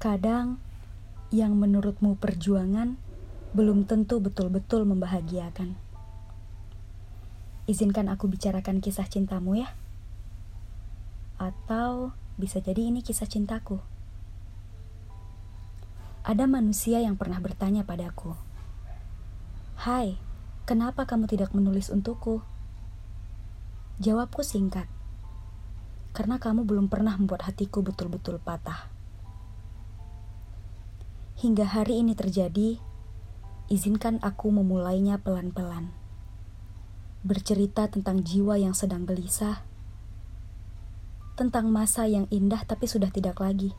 Kadang yang menurutmu perjuangan belum tentu betul-betul membahagiakan. Izinkan aku bicarakan kisah cintamu ya. Atau bisa jadi ini kisah cintaku. Ada manusia yang pernah bertanya padaku, "Hai, kenapa kamu tidak menulis untukku?" Jawabku singkat, "Karena kamu belum pernah membuat hatiku betul-betul patah." Hingga hari ini terjadi, izinkan aku memulainya pelan-pelan. Bercerita tentang jiwa yang sedang gelisah, tentang masa yang indah tapi sudah tidak lagi,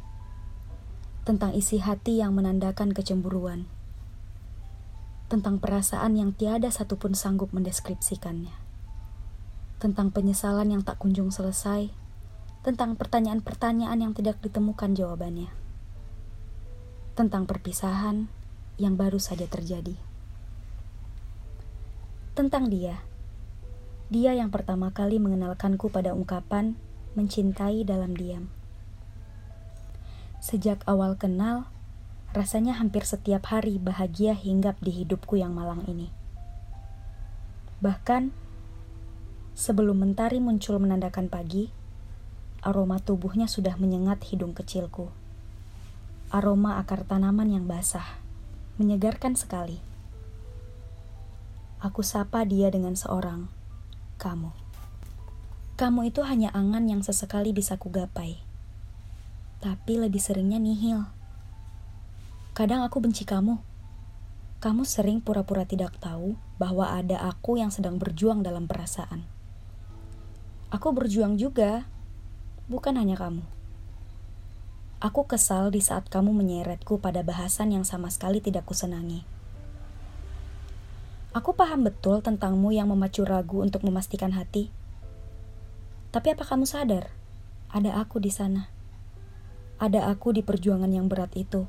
tentang isi hati yang menandakan kecemburuan, tentang perasaan yang tiada satupun sanggup mendeskripsikannya, tentang penyesalan yang tak kunjung selesai, tentang pertanyaan-pertanyaan yang tidak ditemukan jawabannya tentang perpisahan yang baru saja terjadi. Tentang dia, dia yang pertama kali mengenalkanku pada ungkapan mencintai dalam diam. Sejak awal kenal, rasanya hampir setiap hari bahagia hinggap di hidupku yang malang ini. Bahkan, sebelum mentari muncul menandakan pagi, aroma tubuhnya sudah menyengat hidung kecilku aroma akar tanaman yang basah, menyegarkan sekali. Aku sapa dia dengan seorang, kamu. Kamu itu hanya angan yang sesekali bisa kugapai, tapi lebih seringnya nihil. Kadang aku benci kamu. Kamu sering pura-pura tidak tahu bahwa ada aku yang sedang berjuang dalam perasaan. Aku berjuang juga, bukan hanya kamu. Aku kesal di saat kamu menyeretku pada bahasan yang sama sekali tidak kusenangi. Aku paham betul tentangmu yang memacu ragu untuk memastikan hati. Tapi apa kamu sadar? Ada aku di sana. Ada aku di perjuangan yang berat itu.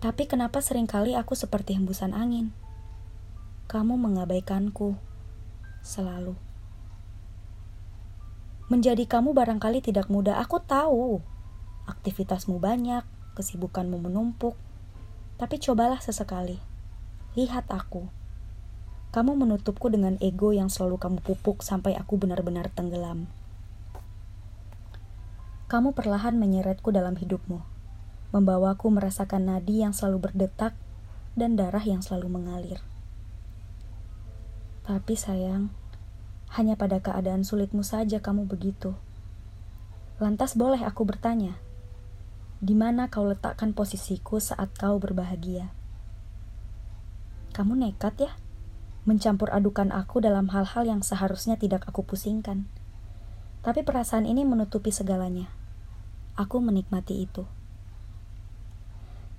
Tapi kenapa sering kali aku seperti hembusan angin? Kamu mengabaikanku. Selalu. Menjadi kamu barangkali tidak mudah, aku tahu aktivitasmu banyak, kesibukanmu menumpuk. Tapi cobalah sesekali. Lihat aku. Kamu menutupku dengan ego yang selalu kamu pupuk sampai aku benar-benar tenggelam. Kamu perlahan menyeretku dalam hidupmu, membawaku merasakan nadi yang selalu berdetak dan darah yang selalu mengalir. Tapi sayang, hanya pada keadaan sulitmu saja kamu begitu. Lantas boleh aku bertanya, di mana kau letakkan posisiku saat kau berbahagia. Kamu nekat ya, mencampur adukan aku dalam hal-hal yang seharusnya tidak aku pusingkan. Tapi perasaan ini menutupi segalanya. Aku menikmati itu.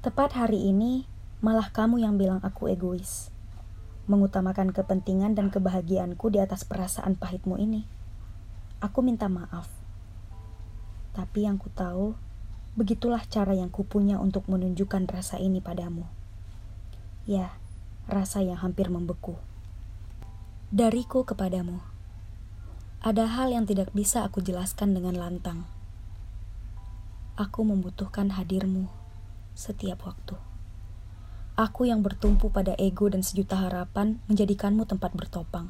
Tepat hari ini, malah kamu yang bilang aku egois. Mengutamakan kepentingan dan kebahagiaanku di atas perasaan pahitmu ini. Aku minta maaf. Tapi yang ku tahu, Begitulah cara yang kupunya untuk menunjukkan rasa ini padamu. Ya, rasa yang hampir membeku. Dariku kepadamu. Ada hal yang tidak bisa aku jelaskan dengan lantang. Aku membutuhkan hadirmu setiap waktu. Aku yang bertumpu pada ego dan sejuta harapan menjadikanmu tempat bertopang.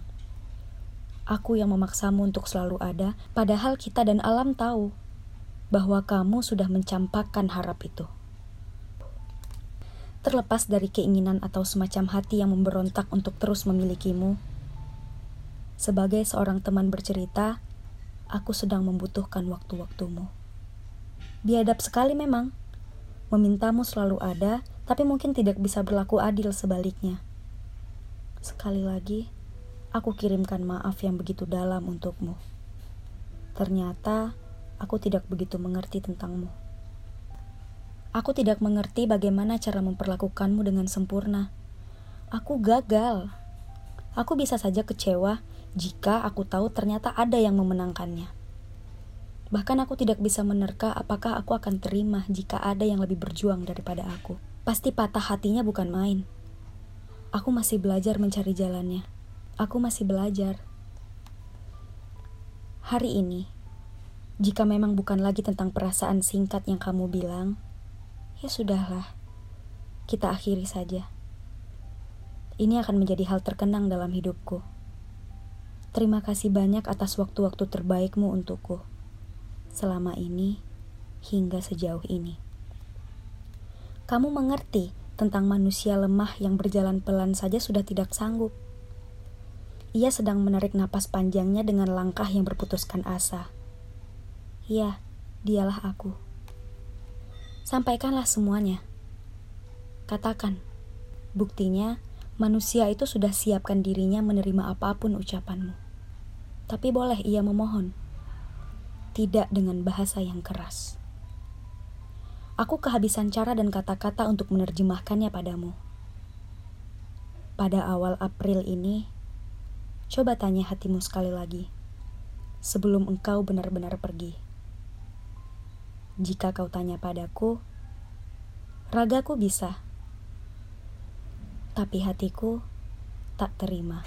Aku yang memaksamu untuk selalu ada, padahal kita dan alam tahu bahwa kamu sudah mencampakkan harap itu. Terlepas dari keinginan atau semacam hati yang memberontak untuk terus memilikimu, sebagai seorang teman bercerita, aku sedang membutuhkan waktu-waktumu. Biadab sekali memang, memintamu selalu ada, tapi mungkin tidak bisa berlaku adil sebaliknya. Sekali lagi, aku kirimkan maaf yang begitu dalam untukmu. Ternyata aku tidak begitu mengerti tentangmu. Aku tidak mengerti bagaimana cara memperlakukanmu dengan sempurna. Aku gagal. Aku bisa saja kecewa jika aku tahu ternyata ada yang memenangkannya. Bahkan aku tidak bisa menerka apakah aku akan terima jika ada yang lebih berjuang daripada aku. Pasti patah hatinya bukan main. Aku masih belajar mencari jalannya. Aku masih belajar. Hari ini, jika memang bukan lagi tentang perasaan singkat yang kamu bilang, Ya sudahlah, kita akhiri saja. Ini akan menjadi hal terkenang dalam hidupku. Terima kasih banyak atas waktu-waktu terbaikmu untukku. Selama ini, hingga sejauh ini. Kamu mengerti tentang manusia lemah yang berjalan pelan saja sudah tidak sanggup. Ia sedang menarik napas panjangnya dengan langkah yang berputuskan asa. Ya, dialah aku. Sampaikanlah semuanya. Katakan, buktinya manusia itu sudah siapkan dirinya menerima apa pun ucapanmu. Tapi boleh ia memohon, tidak dengan bahasa yang keras. Aku kehabisan cara dan kata-kata untuk menerjemahkannya padamu. Pada awal April ini, coba tanya hatimu sekali lagi, sebelum engkau benar-benar pergi. Jika kau tanya padaku, ragaku bisa, tapi hatiku tak terima.